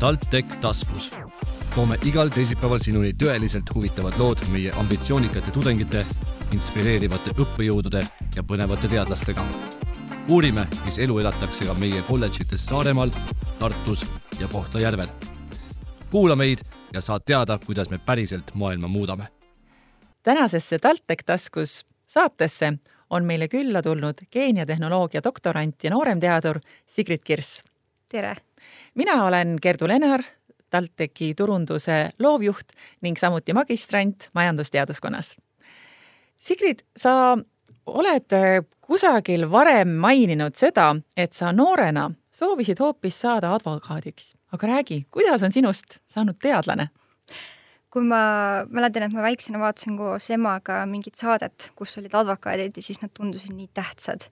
TalTech taskus. toome igal teisipäeval sinuni tõeliselt huvitavad lood meie ambitsioonikate tudengite, inspireerivate õppejõudude ja põnevate teadlastega. uurime, mis elu elatakse ka meie kolledžites Saaremaal, Tartus ja Kohtla-Järvel. kuula meid ja saad teada, kuidas me päriselt maailma muudame. tänasesse TalTech taskus saatesse on meile külla tulnud geeniatehnoloogia doktorant ja nooremteadur Sigrid Kirss. tere! Mina olen Gerdu Lenar, TalTechi turunduse loovjuht ning samuti magistrant majandusteaduskonnas. Sigrid, sa oled kusagil varem maininud seda, et sa noorena soovisid hoopis saada advokaadiks, aga räägi, kuidas on sinust saanud teadlane? Kui ma mäletan, et ma väiksena vaatasin koos emaga mingit saadet, kus olid advokaadid ja siis nad tundusid nii tähtsad.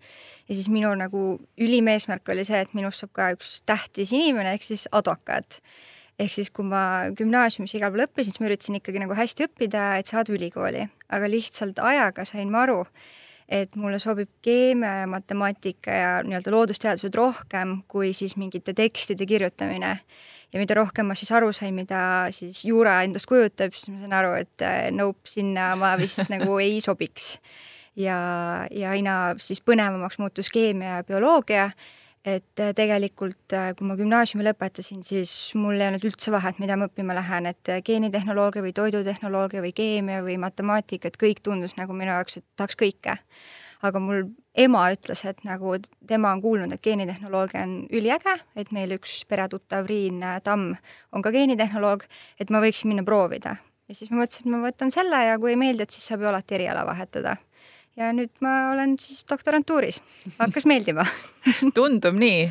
ja siis minu nagu ülim eesmärk oli see, et minust saab ka üks tähtis inimene ehk siis advokaat. ehk siis, kui ma gümnaasiumis igal pool õppisin, siis ma üritasin ikkagi nagu hästi õppida, et saada ülikooli, aga lihtsalt ajaga sain ma aru, et mulle sobib keemia ja matemaatika ja nii-öelda loodusteadused rohkem kui siis mingite tekstide kirjutamine ja mida rohkem ma siis aru sain, mida siis juura endast kujutab, siis ma sain aru, et äh, nope, sinna ma vist nagu ei sobiks. ja, ja aina siis põnevamaks muutus keemia ja bioloogia, et äh, tegelikult äh, kui ma gümnaasiumi lõpetasin, siis mul ei olnud üldse vahet, mida ma õppima lähen, et geenitehnoloogia või toidutehnoloogia või keemia või matemaatika, et kõik tundus nagu minu jaoks, et tahaks kõike aga mul ema ütles, et nagu tema on kuulnud, et geenitehnoloogia on üliäge, et meil üks peretuttav Riin Tamm on ka geenitehnoloog, et ma võiksin minna proovida. ja siis ma mõtlesin, et ma võtan selle ja kui ei meeldi, et siis saab ju alati eriala vahetada ja nüüd ma olen siis doktorantuuris, hakkas meeldima. Tundub nii.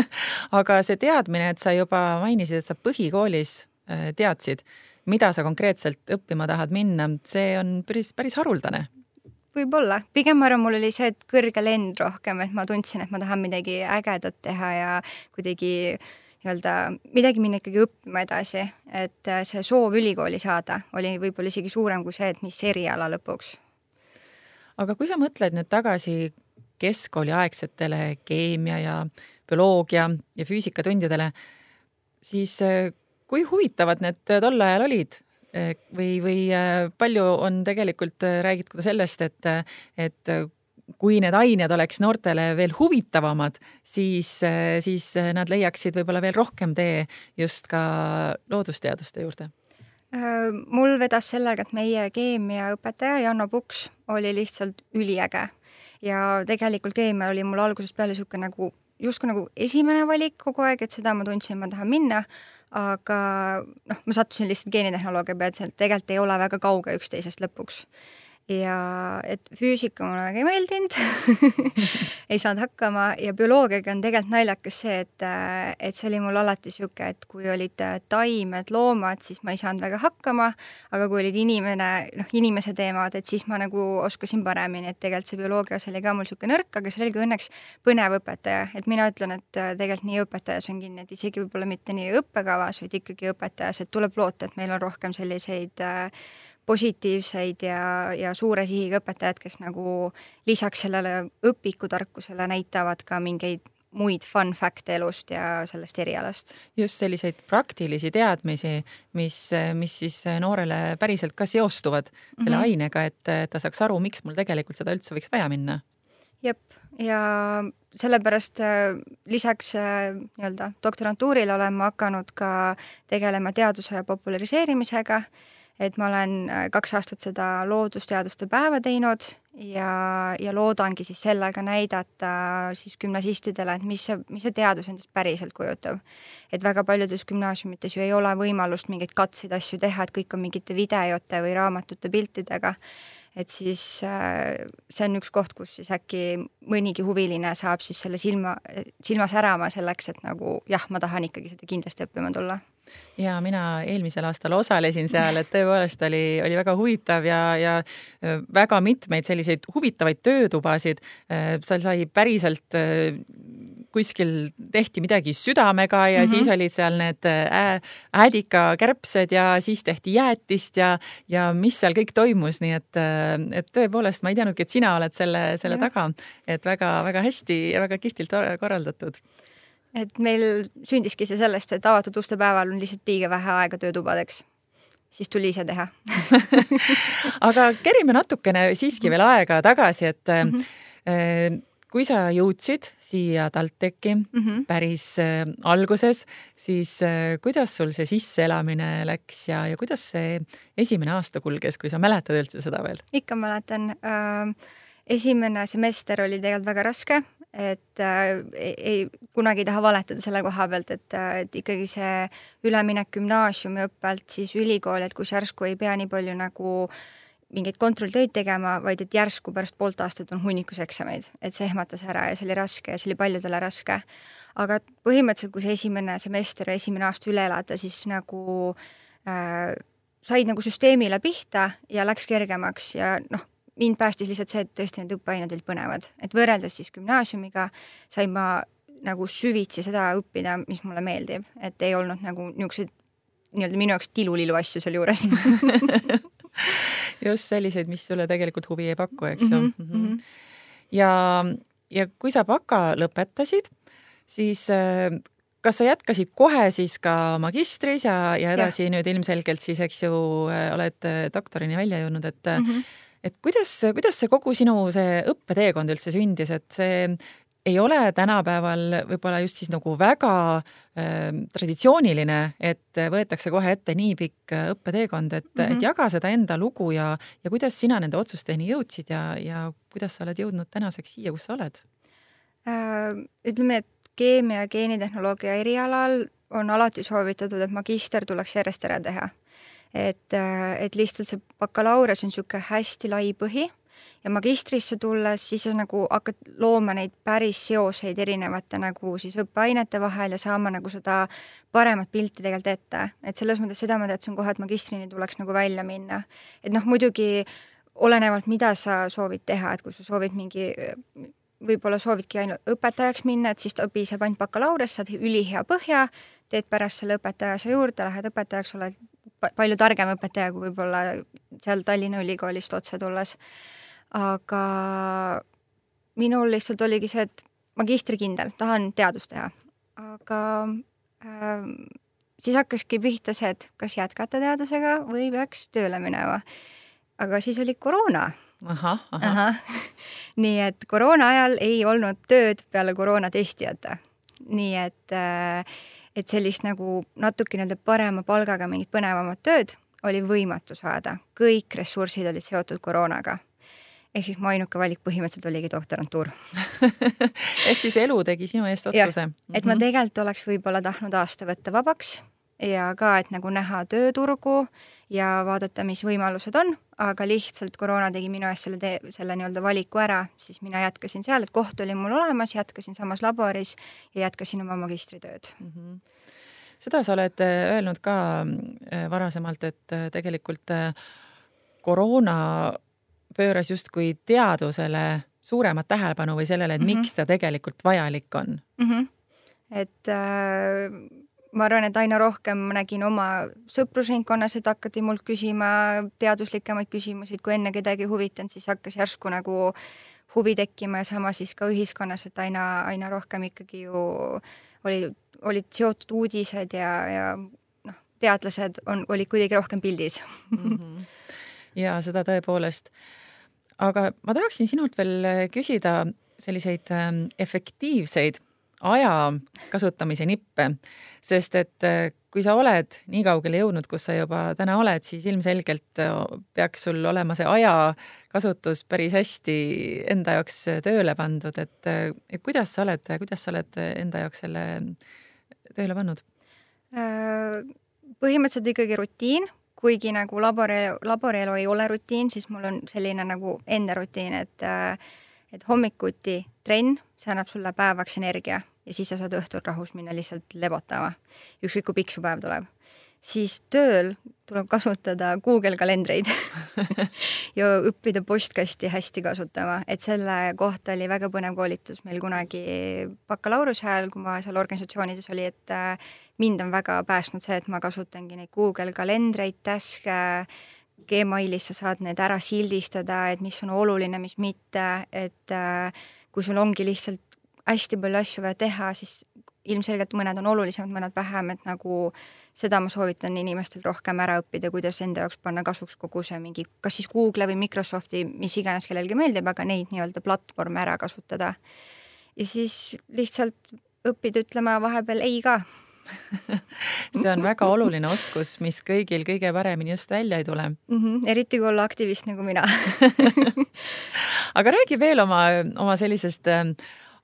Aga see teadmine, et sa juba mainisid, et sa põhikoolis äh, teadsid, mida sa konkreetselt õppima tahad minna, see on päris, päris haruldane. Võib-olla, pigem ma arvan, mul oli see, et kõrge lend rohkem, et ma tundsin, et ma tahan midagi ägedat teha ja kuidagi nii-öelda midagi minna ikkagi õppima edasi, et äh, see soov ülikooli saada oli võib-olla isegi suurem kui see, et mis eriala lõpuks. Aga kui sa mõtled nüüd tagasi keskkooliaegsetele keemia ja bioloogia ja füüsikatundidele, siis äh, kui huvitavad need tol ajal olid? Äh, või, või äh, palju on tegelikult äh, räägitud sellest, et, et kui need ained oleks noortele veel huvitavamad, siis, siis nad leiaksid võib-olla veel rohkem tee just ka loodusteaduste juurde mul vedas sellega, et meie keemiaõpetaja Janno Puks oli lihtsalt üliäge. Ja tegelikult keemia oli mul algusest peale niisugune nagu justkui nagu esimene valik kogu aeg, et seda ma tundsin, ma tahan minna, aga noh, ma sattusin lihtsalt geenitehnoloogia peale, et seal tegelikult ei ole väga kauge üksteisest lõpuks ja et füüsika mulle väga ei meeldinud ei saanud hakkama ja bioloogiaga on tegelikult naljakas see, et, et see oli mul alati niisugune, et kui olid taimed, loomad, siis ma ei saanud väga hakkama, aga kui olid inimene, noh, inimese teemad, et siis ma nagu oskasin paremini, et tegelikult see bioloogias oli ka mul niisugune nõrk, aga see oli ka õnneks põnev õpetaja, et mina ütlen, et tegelikult nii õpetajas on kinni, et isegi võib-olla mitte nii õppekavas, vaid ikkagi õpetajas, et tuleb loota, et meil on rohkem selliseid äh, positiivseid ja, ja suure sihiga õpetajad, kes nagu lisaks sellele õpikutarkusele näitavad ka mingeid muid fun fact'e elust ja sellest erialast. just selliseid praktilisi teadmisi, mis, mis siis noorele päriselt ka seostuvad selle mm -hmm. ainega, et ta saaks aru, miks mul tegelikult seda üldse võiks vaja minna. jep, ja sellepärast äh, lisaks äh, nii-öelda doktorantuurile olen ma hakanud ka tegelema teaduse populariseerimisega et ma olen äh, kaks aastat seda loodusteaduste päeva teinud ja, ja loodangi siis sellega näidata siis gümnasistidele, et mis see, mis see teadus endast päriselt kujutab. et väga paljudes gümnaasiumites ju ei ole võimalust mingeid katseid asju teha, et kõik on mingite videote või raamatute piltidega et siis äh, see on üks koht, kus siis äkki mõnigi huviline saab siis selle silma, silma särama selleks, et nagu jah, ma tahan ikkagi seda kindlasti õppima tulla ja mina eelmisel aastal osalesin seal, et tõepoolest oli, oli väga huvitav ja, ja väga mitmeid selliseid huvitavaid töötubasid. seal sai päriselt kuskil tehti midagi südamega ja mm -hmm. siis olid seal need ää, äädikakärbsed ja siis tehti jäätist ja, ja mis seal kõik toimus, nii et, et tõepoolest ma ei teadnudki, et sina oled selle, selle ja. taga, et väga-väga hästi ja väga kihvtilt korraldatud et meil sündiski see sellest, et avatud uste päeval on lihtsalt liiga vähe aega töötubadeks. siis tuli ise teha aga kerime natukene siiski veel aega tagasi, et mm -hmm kui sa jõudsid siia TalTechi mm -hmm. päris äh, alguses, siis äh, kuidas sul see sisseelamine läks ja, ja kuidas see esimene aasta kulges, kui sa mäletad üldse seda veel? ikka mäletan äh,. esimene semester oli tegelikult väga raske, et äh, ei, kunagi ei taha valetada selle koha pealt, et, äh, et ikkagi see üleminek gümnaasiumiõppelt siis ülikooli, et kus järsku ei pea nii palju nagu mingeid kontrolltöid tegema, vaid et järsku pärast poolt aastat on hunnikus eksameid, et see ehmatas ära ja see oli raske ja see oli paljudele raske. aga põhimõtteliselt, kui see esimene semester esimene aasta üle elada, siis nagu äh, said nagu süsteemile pihta ja läks kergemaks ja noh, mind päästis lihtsalt see, et tõesti need õppeained olid põnevad, et võrreldes siis gümnaasiumiga sain ma nagu süvitsi seda õppida, mis mulle meeldib, et ei olnud nagu niisuguseid nii-öelda minu jaoks tilulilu asju sealjuures just selliseid, mis sulle tegelikult huvi ei paku, eks ju mm. -hmm. ja, ja kui sa baka lõpetasid, siis äh, kas sa jätkasid kohe siis ka magistris ja, ja edasi ja. nüüd ilmselgelt siis, eks ju, äh, oled äh, doktorini välja jõudnud, et mm -hmm. Et kuidas, kuidas see kogu sinu see õppeteekond üldse sündis, et see ei ole tänapäeval võib-olla just siis nagu väga äh, traditsiooniline, et võetakse kohe ette nii pikk äh, õppeteekond, et mm, -hmm. et mhm. jaga seda enda lugu ja, ja kuidas sina nende otsusteni jõudsid ja, ja kuidas sa oled jõudnud tänaseks siia, kus sa oled äh,? ütleme, et keemia ja geenitehnoloogia erialal on alati soovitatud, et magister tuleks järjest ära teha. Et, et lihtsalt see bakalaureus on niisugune hästi lai põhi ja magistrisse tulles siis sa nagu hakkad looma neid päris seoseid erinevate nagu siis õppeainete vahel ja saama nagu seda paremat pilti tegelikult ette. et selles mõttes seda ma teadsin kohe, et magistrini tuleks nagu välja minna. et noh, muidugi olenevalt, mida sa soovid teha, et kui sa soovid mingi võib-olla soovidki ainult õpetajaks minna, et siis piisab ainult bakalaureus, saad ülihea põhja, teed pärast selle õpetaja asja juurde, lähed õpetajaks, oled palju targem õpetaja kui võib-olla seal Tallinna Ülikoolist otse tulles aga minul lihtsalt oligi see, et magistrikindel, tahan teadust teha, aga äh, siis hakkaski pihta see, et kas jätkata teadusega või peaks tööle minema. aga siis oli koroona. ahah, ahah. nii et koroona ajal ei olnud tööd peale koroonatestijate. nii et, äh, et sellist nagu natuke nii-öelda parema palgaga mingit põnevamat tööd oli võimatu saada, kõik ressursid olid seotud koroonaga ehk siis mu ainuke valik põhimõtteliselt oligi doktorantuur ehk siis elu tegi sinu eest otsuse? et ma mhm. tegelikult oleks võib-olla tahtnud aasta võtta vabaks ja ka, et nagu näha tööturgu ja vaadata, mis võimalused on, aga lihtsalt koroona tegi minu eest selle selle nii-öelda valiku ära, siis mina jätkasin seal, et koht oli mul olemas, jätkasin samas laboris ja jätkasin oma magistritööd mm. -hmm seda sa oled äh, öelnud ka äh, varasemalt, et äh, tegelikult koroona pööras justkui teadusele suuremat tähelepanu või sellele, et mm -hmm. miks ta tegelikult vajalik on mm. -hmm. et äh, ma arvan, et aina rohkem ma nägin oma sõprusringkonnas, et hakati mult küsima teaduslikemaid küsimusi, kui enne kedagi huvitanud, siis hakkas järsku nagu huvi tekkima ja sama siis ka ühiskonnas, et aina, aina rohkem ikkagi ju oli, olid seotud uudised ja, ja noh, teadlased on, olid kuidagi rohkem pildis mm. -hmm. ja seda tõepoolest aga ma tahaksin sinult veel küsida selliseid ähm, efektiivseid aja kasutamise nippe, sest et äh, kui sa oled nii kaugele jõudnud, kus sa juba täna oled, siis ilmselgelt äh, peaks sul olema see ajakasutus päris hästi enda jaoks tööle pandud, et, et kuidas sa oled, kuidas sa oled enda jaoks selle tööle pannud? põhimõtteliselt ikkagi rutiin kuigi nagu labori, laborielu ei ole rutiin, siis mul on selline nagu enda rutiin, et et hommikuti trenn, see annab sulle päevaks energia ja siis sa saad õhtul rahus minna lihtsalt lebotama, ükskõik kui pikk su päev tuleb. Siis tööl tuleb kasutada Google kalendreid ja õppida postkasti hästi kasutama, et selle kohta oli väga põnev koolitus meil kunagi bakalaureuse ajal, kui ma seal organisatsioonides oli, et äh, mind on väga päästnud see, et ma kasutangi neid Google kalendreid, task'e, Gmailis sa saad need ära sildistada, et mis on oluline, mis mitte, et äh, kui sul ongi lihtsalt hästi palju asju vaja teha, siis ilmselgelt mõned on olulisemad, mõned vähem, et nagu seda ma soovitan inimestel rohkem ära õppida, kuidas enda jaoks panna kasuks kogu see mingi, kas siis Google või Microsofti, mis iganes kellelegi meeldib, aga neid nii-öelda platvorme ära kasutada. ja siis lihtsalt õppida ütlema vahepeal ei ka see on väga oluline oskus, mis kõigil kõige paremini just välja ei tule mm. -hmm, eriti kui olla aktivist nagu mina aga räägi veel oma, oma sellisest äh,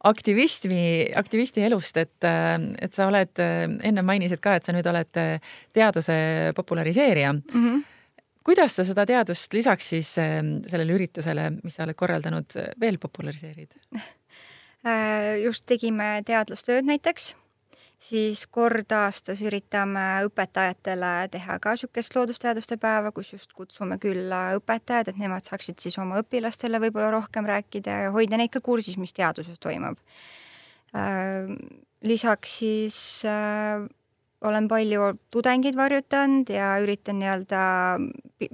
aktivismi, aktivisti elust, et, äh, et sa oled, äh, enne mainisid ka, et sa nüüd oled teaduse populariseerija mm. -hmm. kuidas sa seda teadust lisaks siis sellele üritusele, mis sa oled korraldanud, veel populariseerid? just tegime teadlustööd näiteks siis kord aastas üritame õpetajatele teha ka niisugust loodusteaduste päeva, kus just kutsume külla õpetajad, et nemad saaksid siis oma õpilastele võib-olla rohkem rääkida ja hoida neid ka kursis, mis teaduses toimub. Äh, lisaks siis äh, olen palju tudengeid varjutanud ja üritan nii-öelda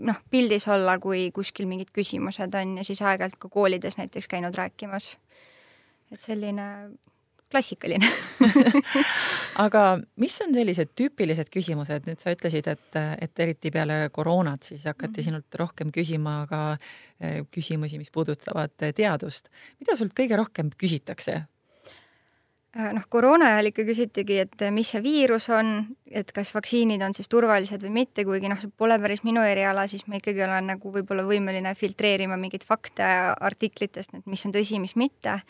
noh, pildis olla, kui kuskil mingid küsimused on ja siis aeg-ajalt ka koolides näiteks käinud rääkimas. et selline klassikaline aga mis on sellised tüüpilised küsimused, nüüd sa ütlesid, et, et eriti peale koroonat siis hakati mhm. sinult rohkem küsima ka eh, küsimusi, mis puudutavad teadust. mida sult kõige rohkem küsitakse? Äh, noh, koroona ajal ikka küsitigi, et mis see viirus on, et kas vaktsiinid on siis turvalised või mitte, kuigi noh, see pole päris minu eriala, siis ma ikkagi olen nagu võib-olla võimeline filtreerima mingeid fakte artiklitest, et mis on tõsi, mis mitte.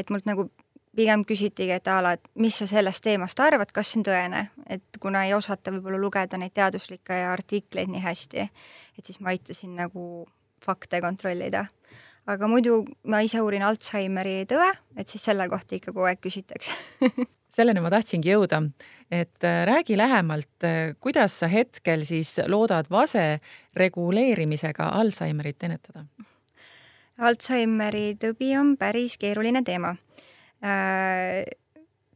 et mult nagu pigem küsitigi, et a la, et mis sa sellest teemast arvad, kas see on tõene, et kuna ei osata võib-olla lugeda neid teaduslikke artikleid nii hästi, et siis ma aitasin nagu fakte kontrollida. aga muidu ma ise uurin Alžeimeri tõe, et siis selle kohta ikka kogu aeg küsitakse selleni ma tahtsingi jõuda, et äh, räägi lähemalt, äh, kuidas sa hetkel siis loodad vase reguleerimisega Alžeimerit ennetada? Alžeimeri tõbi on päris keeruline teema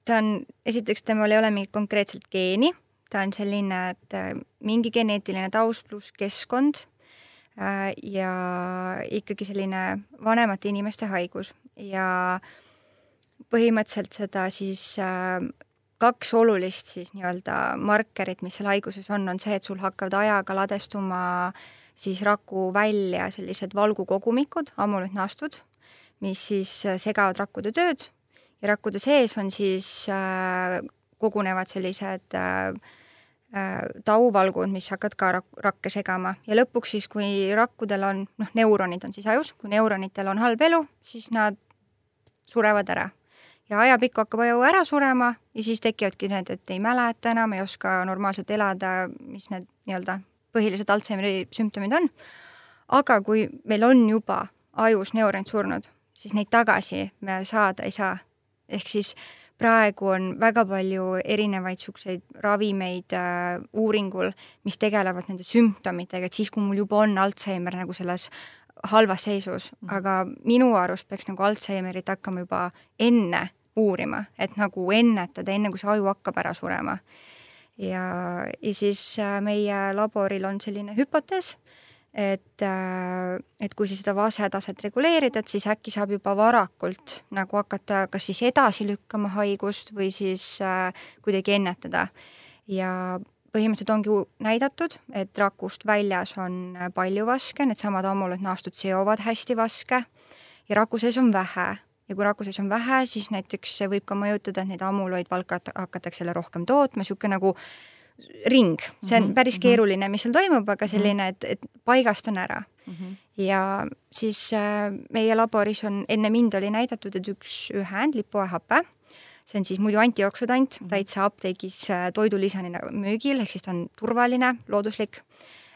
ta on, esiteks temal ei ole mingit konkreetset geeni, ta on selline, et äh, mingi geneetiline taust pluss keskkond äh, ja ikkagi selline vanemate inimeste haigus. Ja põhimõtteliselt seda siis kaks olulist siis nii-öelda markerit, mis seal haiguses on, on see, et sul hakkavad ajaga ladestuma siis raku välja sellised valgukogumikud, amulütnaastud, mis siis segavad rakkude tööd ja rakkude sees on siis äh, kogunevad sellised äh, äh, tauvalgud, mis hakkavad ka rak-, rakke segama ja lõpuks siis, kui rakkudel on, noh, neuronid on siis ajus, kui neuronitel on halb elu, siis nad surevad ära. ja ajapikku hakkab aju ära surema ja siis tekivadki need, et ei mäleta enam, ei oska normaalselt elada, mis need nii-öelda põhilised Alžeimeri sümptomid on. aga kui meil on juba ajus neuronid surnud, siis neid tagasi me saada ei saa ehk siis praegu on väga palju erinevaid niisuguseid ravimeid äh, uuringul, mis tegelevad nende sümptomitega, et siis, kui mul juba on Alžeimer nagu selles halvas seisus mm, -hmm. aga minu arust peaks nagu Alžeimerit hakkama juba enne uurima, et nagu ennetada, enne kui see aju hakkab ära surema. ja, ja siis äh, meie laboril on selline hüpotees et, äh, et kui seda vasetaset reguleerid, et siis äkki saab juba varakult nagu hakata kas siis edasi lükkama haigust või siis äh, kuidagi ennetada. ja põhimõtteliselt ongi näidatud, et rakust väljas on palju vaske, needsamad ammulütnaastud seovad hästi vaske ja raku sees on vähe ja kui raku sees on vähe, siis näiteks see võib ka mõjutada, et neid ammuloidvalka hakatakse jälle rohkem tootma, niisugune nagu ring, see on mhm, päris mhm. keeruline, mis seal toimub, aga selline, et, et paigast on ära mm. -hmm. ja siis äh, meie laboris on, enne mind oli näidatud, et üks ühend, lipoehape, see on siis muidu antijooksudant mm, -hmm. täitsa apteegis äh, toidulisana müügil, ehk siis ta on turvaline, looduslik,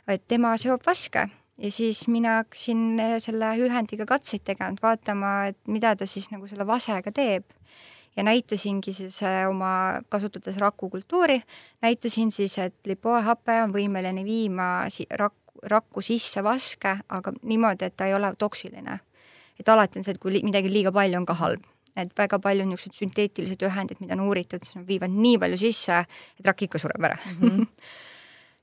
et tema seob vaske ja siis mina hakkasin äh, selle ühendiga katseid tegema, vaatama, et mida ta siis nagu selle vasega teeb ja näitasingi siis äh, oma, kasutades rakukultuuri, näitasin siis, et lipoehape on võimeline viima si rakku, rakku sisse vaske, aga niimoodi, et ta ei ole toksiline. et alati on see, et kui midagi liiga palju on ka halb, et väga palju on niisugused sünteetilised ühendid, mida on uuritud, viivad nii palju sisse, et rakk ikka sureb ära mm. -hmm.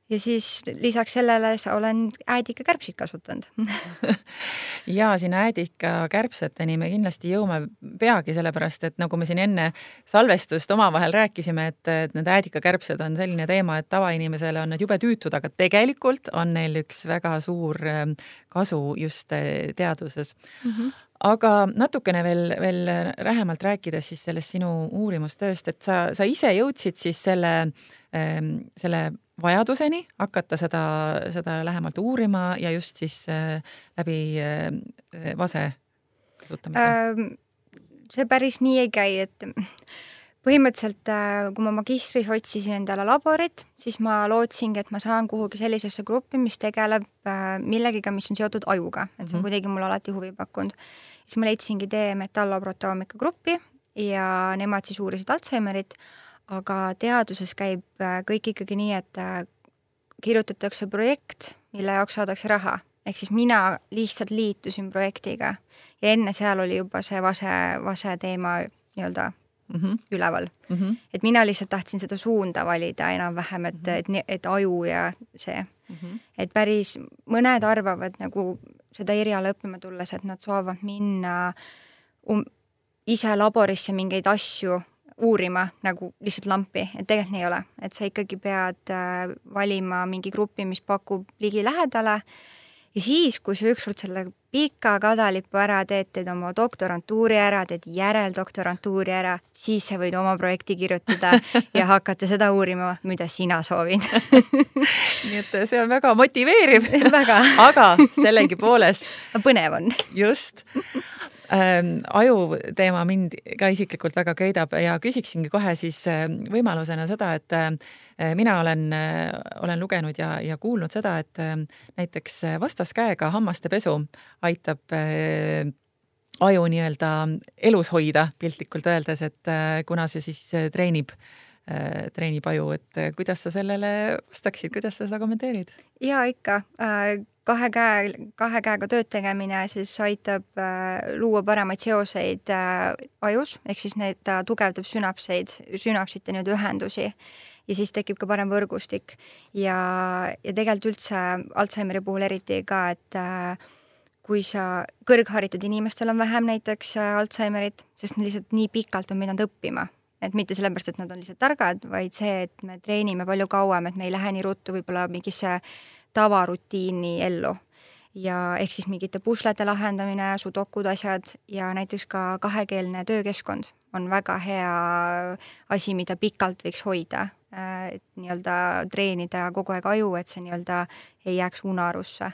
ja siis lisaks sellele olen äädikakärbsid kasutanud ja sinna äädikakärbseteni me kindlasti jõuame peagi, sellepärast et nagu me siin enne salvestust omavahel rääkisime, et, et need äädikakärbsed on selline teema, et tavainimesele on need jube tüütud, aga tegelikult on neil üks väga suur ähm, kasu just äh, teaduses mm. -hmm aga natukene veel, veel lähemalt rääkides siis sellest sinu uurimustööst, et sa, sa ise jõudsid siis selle, ähm, selle vajaduseni hakata seda, seda lähemalt uurima ja just siis äh, läbi äh, vase kasutamise ähm,? see päris nii ei käi, et põhimõtteliselt äh, kui ma magistris otsisin endale laborit, siis ma lootsingi, et ma saan kuhugi sellisesse gruppi, mis tegeleb millegiga, mis on seotud ajuga, et see on mm -hmm. kuidagi mulle alati huvi pakkunud. siis ma leidsingi tee metalloproteoomika gruppi ja nemad siis uurisid Alžeimerit aga teaduses käib äh, kõik ikkagi nii, et äh, kirjutatakse projekt, mille jaoks saadakse raha, ehk siis mina lihtsalt liitusin projektiga ja enne seal oli juba see vase, vase teema nii-öelda mm -hmm. üleval mm. -hmm. et mina lihtsalt tahtsin seda suunda valida enam-vähem, et mm, -hmm. et, et aju ja see mm. -hmm. et päris, mõned arvavad nagu seda eriala õppima tulles, et nad soovivad minna um, ise laborisse mingeid asju uurima nagu lihtsalt lampi, et tegelikult nii ei ole, et sa ikkagi pead äh, valima mingi grupi, mis pakub ligilähedale ja siis, kui sa ükskord selle pika kadalipu ära teed, teed oma doktorantuuri ära, teed järeldoktorantuuri ära, siis sa võid oma projekti kirjutada ja hakata seda uurima, mida sina soovid. Nii et see on väga motiveeriv. Väga. Aga sellegipoolest põnev on. just ähm, aju teema mind ka isiklikult väga köidab ja küsiksingi kohe siis äh, võimalusena seda, et äh, mina olen äh,, olen lugenud ja, ja kuulnud seda, et näiteks vastaskäega hammaste pesu aitab äh, aju nii-öelda elus hoida, piltlikult öeldes, et äh, kuna see siis äh, treenib äh, treenib aju, et äh, kuidas sa sellele vastaksid, kuidas sa seda kommenteerid? ja ikka äh, kahe käe, kahe käega tööd tegemine siis aitab äh, luua paremaid seoseid äh, ajus, ehk siis need, ta tugevdab sünapseid, sünapsite nii-öelda ühendusi ja siis tekib ka parem võrgustik. ja, ja tegelikult üldse Alžeimeri puhul eriti ka, et äh, kui sa, kõrgharitud inimestel on vähem näiteks äh, Alžeimerit, sest lihtsalt nii pikalt on pidanud õppima et mitte sellepärast, et nad on lihtsalt targad, vaid see, et me treenime palju kauem, et me ei lähe nii ruttu võib-olla mingisse tavarutiini ellu ja ehk siis mingite puslete lahendamine, sudokud, asjad ja näiteks ka kahekeelne töökeskkond on väga hea asi, mida pikalt võiks hoida, et nii-öelda treenida kogu aeg aju, et see nii-öelda ei jääks unarusse.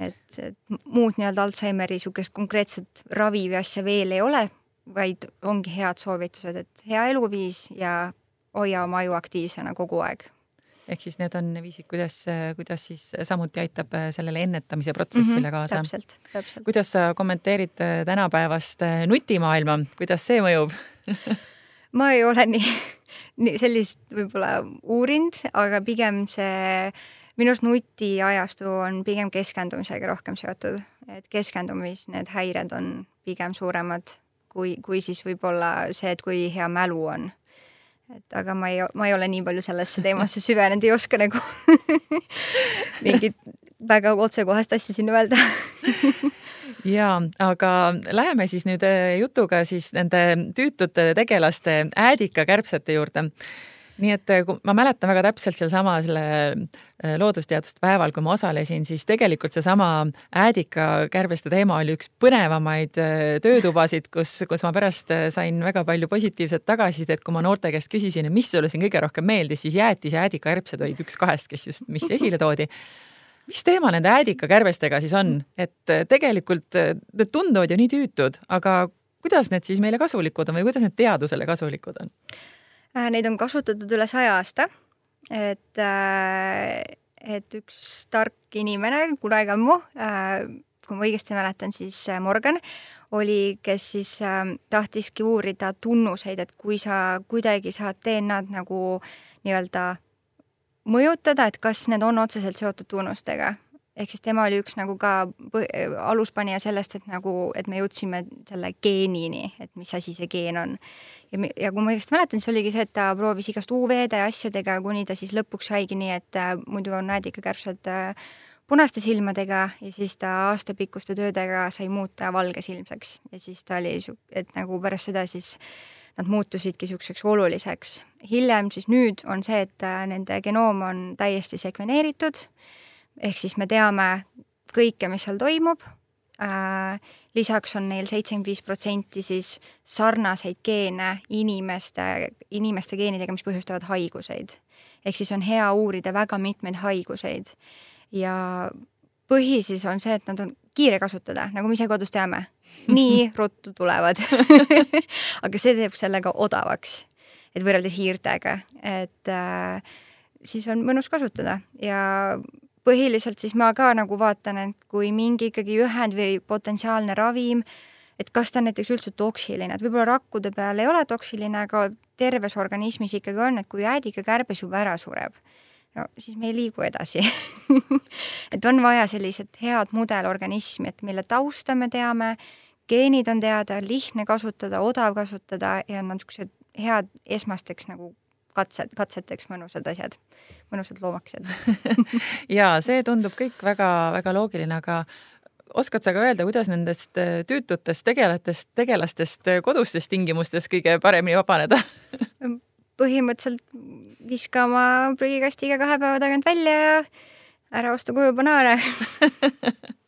et, et muud nii-öelda Alžeimeri niisugust konkreetset ravi või asja veel ei ole, vaid ongi head soovitused, et hea eluviis ja hoia oma aju aktiivsena kogu aeg. Ehk siis need on viisid, kuidas, kuidas siis samuti aitab sellele ennetamise protsessile mm -hmm, kaasa. täpselt, täpselt. kuidas sa kommenteerid tänapäevast nutimaailma, kuidas see mõjub? Ma ei ole nii, nii sellist võib-olla uurinud, aga pigem see minu arust nutiajastu on pigem keskendumisega rohkem seotud, et keskendumis need häired on pigem suuremad kui, kui siis võib-olla see, et kui hea mälu on. Et aga ma ei, ma ei ole nii palju sellesse teemasse süvenenud, ei oska nagu mingit väga otsekohast asja siin öelda. Ja, aga läheme siis nüüd eh, jutuga siis nende tüütute tegelaste äädikakärbsete juurde nii et eh, ma mäletan väga täpselt sealsama selle eh, loodusteaduste päeval, kui ma osalesin, siis tegelikult seesama äädikakärbeste teema oli üks põnevamaid eh, töötubasid, kus, kus ma pärast sain väga palju positiivset tagasisidet, kui ma noorte käest küsisin, mis sulle siin kõige rohkem meeldis, siis jäätis ja äädikakärbsed olid üks kahest, kes just, mis esile toodi mis teema nende äädikakärbestega siis on, et tegelikult need tunduvad ju nii tüütud, aga kuidas need siis meile kasulikud on või kuidas need teadusele kasulikud on? Äh, neid on kasutatud üle saja aasta. et, äh, et üks tark inimene kunagi ammu, äh, kui ma õigesti mäletan, siis Morgan oli, kes siis tahtiski uurida tunnuseid, et kui sa kuidagi saad DNA-d nagu nii-öelda mõjutada, et kas need on otseselt seotud tunnustega ehk siis tema oli üks nagu ka aluspanija sellest, et nagu, et me jõudsime selle geenini, et mis asi see geen on. ja, ja kui ma õigesti mäletan, siis oligi see, et ta proovis igast UV-de asjadega, kuni ta siis lõpuks saigi nii, et äh, muidu on näedikakärsed äh, punaste silmadega ja siis ta aastapikkuste töödega sai muuta valgesilmseks ja siis ta oli, et nagu pärast seda siis nad muutusidki niisuguseks oluliseks. hiljem siis nüüd on see, et äh, nende genoom on täiesti sekveneeritud, ehk siis me teame kõike, mis seal toimub. Äh,, lisaks on neil seitsekümmend viis protsenti siis sarnaseid geene inimeste, inimeste geenidega, mis põhjustavad haiguseid. ehk siis on hea uurida väga mitmeid haiguseid. Ja põhi siis on see, et nad on kiire kasutada, nagu me ise kodus teame. nii ruttu tulevad. Aga see teeb selle ka odavaks, et võrreldes hiirtega, et äh, siis on mõnus kasutada. Ja põhiliselt siis ma ka nagu vaatan, et kui mingi ikkagi ühend või potentsiaalne ravim, et kas ta on näiteks üldse toksiline, et võib-olla rakkude peal ei ole toksiline, aga terves organismis ikkagi on, et kui jäädikakärbes juba ära sureb no siis me ei liigu edasi. Et on vaja sellised head mudelorganismi, et mille tausta me teame, geenid on teada, lihtne kasutada, odav kasutada ja nad niisugused head esmasteks nagu katsed, katseteks mõnusad asjad, mõnusad loomakesed. Ja see tundub kõik väga-väga loogiline, aga oskad sa ka öelda, kuidas nendest äh, tüütutest tegelatest, tegelastest äh, kodustes tingimustes kõige paremini vabaneda? Põhimõtteliselt viska oma prügikasti iga kahe päeva tagant välja ja ära osta koju banaane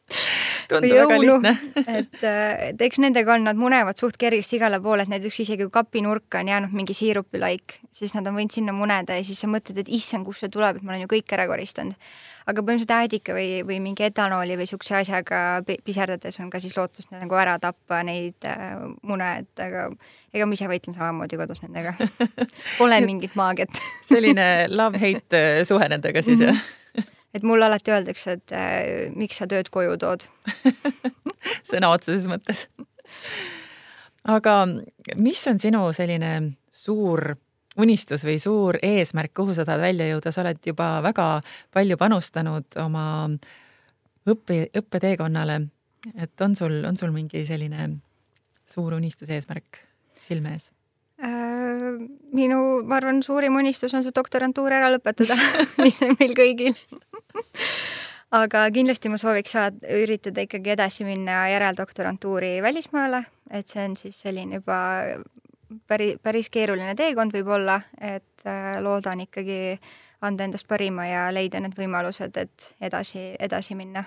tundub väga lihtne et, et eks nendega on, nad munevad suht kergesti igale poole, et näiteks isegi kui kapinurka on jäänud mingi siirupilaik, siis nad on võinud sinna muneda ja siis sa mõtled, et issand, kust see tuleb, et ma olen ju kõik ära koristanud. aga põhimõtteliselt äädika või, või mingi etanooli või niisuguse asjaga piserdades on ka siis lootust nagu ära tappa neid äh, mune, et aga ega ma ise võitlen samamoodi kodus nendega Pole mingit maagiat selline love-hate äh, suhe nendega siis mm, -hmm. jah? Et mulle alati öeldakse, et äh, miks sa tööd koju tood sõna otseses mõttes. aga mis on sinu selline suur unistus või suur eesmärk, kuhu sa tahad välja jõuda, sa oled juba väga palju panustanud oma õppe, õppeteekonnale. et on sul, on sul mingi selline suur unistus, eesmärk silme ees? Äh, minu, ma arvan, suurim unistus on see doktorantuur ära lõpetada mis on meil kõigil aga kindlasti ma sooviks saada, üritada ikkagi edasi minna järeldoktorantuuri välismaale, et see on siis selline juba päris, päris keeruline teekond võib-olla, et äh, loodan ikkagi anda endast parima ja leida need võimalused, et edasi, edasi minna.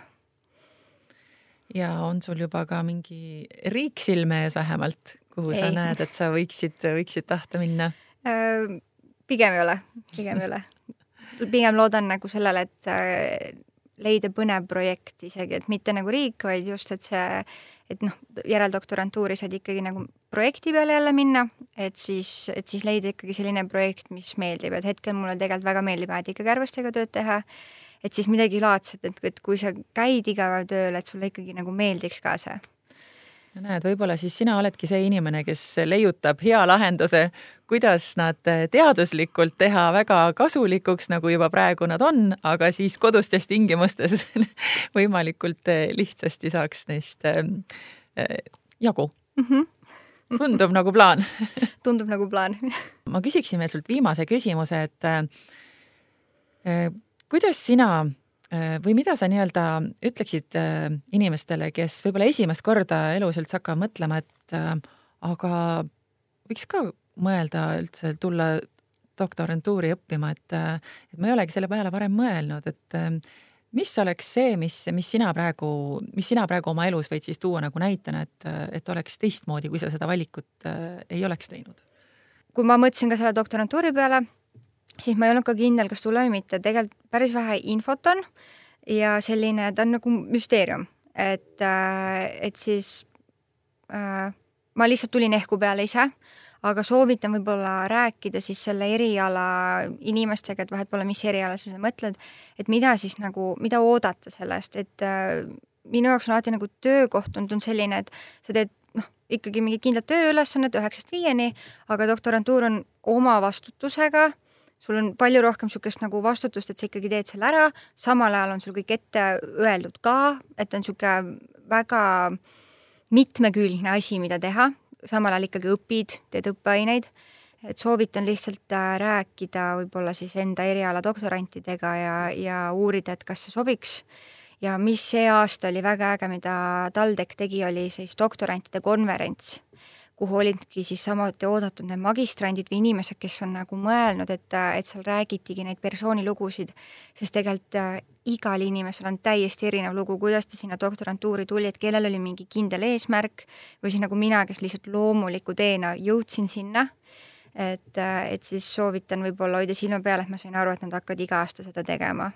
ja on sul juba ka mingi riik silme ees vähemalt, kuhu ei. sa näed, et sa võiksid, võiksid tahta minna? Äh, pigem ei ole, pigem ei ole pigem loodan nagu sellele, et äh, leida põnev projekt isegi, et mitte nagu riik, vaid just, et see, et noh, järeldoktorantuuri saad ikkagi nagu projekti peale jälle minna, et siis, et siis leida ikkagi selline projekt, mis meeldib, et hetkel mulle tegelikult väga meeldib äädikakärbestega tööd teha, et siis midagi laadset, et, et kui sa käid iga päev tööl, et sulle ikkagi nagu meeldiks ka see näed, võib-olla siis sina oledki see inimene, kes leiutab hea lahenduse, kuidas nad teaduslikult teha väga kasulikuks, nagu juba praegu nad on, aga siis kodustes tingimustes võimalikult lihtsasti saaks neist äh, jagu. Mm. -hmm tundub nagu plaan. Tundub nagu plaan. Ma küsiksin veel sult viimase küsimuse, et äh, kuidas sina või mida sa nii-öelda ütleksid äh, inimestele, kes võib-olla esimest korda elus üldse hakkavad mõtlema, et äh, aga võiks ka mõelda üldse tulla doktorantuuri õppima, et, et ma ei olegi selle peale varem mõelnud, et mis oleks see, mis, mis sina praegu, mis sina praegu oma elus võid siis tuua nagu näitena, et, et oleks teistmoodi, kui sa seda valikut ei oleks teinud? kui ma mõtlesin ka selle doktorantuuri peale, siis ma ei olnud ka kindel, kas tulla või mitte, tegelikult päris vähe infot on ja selline, ta on nagu müsteerium, et, äh, et siis äh, ma lihtsalt tulin ehku peale ise, aga soovitan võib-olla rääkida siis selle eriala inimestega, et vahet pole, mis eriala sa mõtled, et mida siis nagu, mida oodata sellest, et äh, minu jaoks on alati nagu töökoht tundunud selline, et sa teed noh, ikkagi mingi kindlad tööülesanned üheksast viieni, aga doktorantuur on oma vastutusega sul on palju rohkem niisugust nagu vastutust, et sa ikkagi teed selle ära, samal ajal on sul kõik ette öeldud ka, et on niisugune väga mitmekülgne asi, mida teha, samal ajal ikkagi õpid, teed õppeaineid. Et soovitan lihtsalt äh, rääkida võib-olla siis enda eriala doktorantidega ja, ja uurida, et kas see sobiks. ja mis see aasta oli väga äge, mida TalTech tegi, oli siis doktorantide konverents, kuhu olidki siis samuti oodatud need magistrandid või inimesed, kes on nagu mõelnud, et, et seal räägitigi neid persoonilugusid, sest tegelikult äh, igal inimesel on täiesti erinev lugu, kuidas ta sinna doktorantuuri tuli, et kellel oli mingi kindel eesmärk või siis nagu mina, kes lihtsalt loomuliku teena jõudsin sinna. Et, et siis soovitan võib-olla hoida silma peal, et ma sain aru, et nad hakkavad iga aasta seda tegema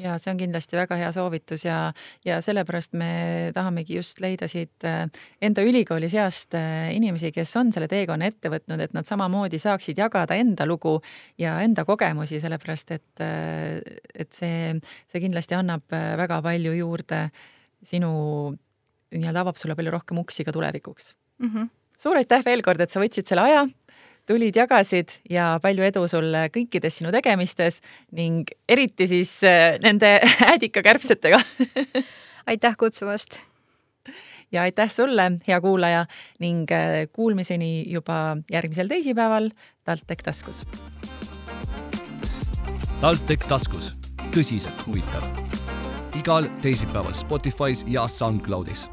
ja see on kindlasti väga hea soovitus ja, ja sellepärast me tahamegi just leida siit äh, enda ülikooli seast äh, inimesi, kes on selle teekonna ette võtnud, et nad samamoodi saaksid jagada enda lugu ja enda kogemusi, sellepärast et, äh, et see, see kindlasti annab väga palju juurde sinu, nii-öelda avab sulle palju rohkem uksi ka tulevikuks mm. -hmm. suur aitäh veel kord, et sa võtsid selle aja tulid, jagasid ja palju edu sulle kõikides sinu tegemistes ning eriti siis äh, nende äädikakärbsetega aitäh kutsumast! ja aitäh sulle, hea kuulaja ning äh, kuulmiseni juba järgmisel teisipäeval TalTech taskus. TalTech taskus, tõsiselt huvitav. igal teisipäeval Spotify's ja SoundCloudis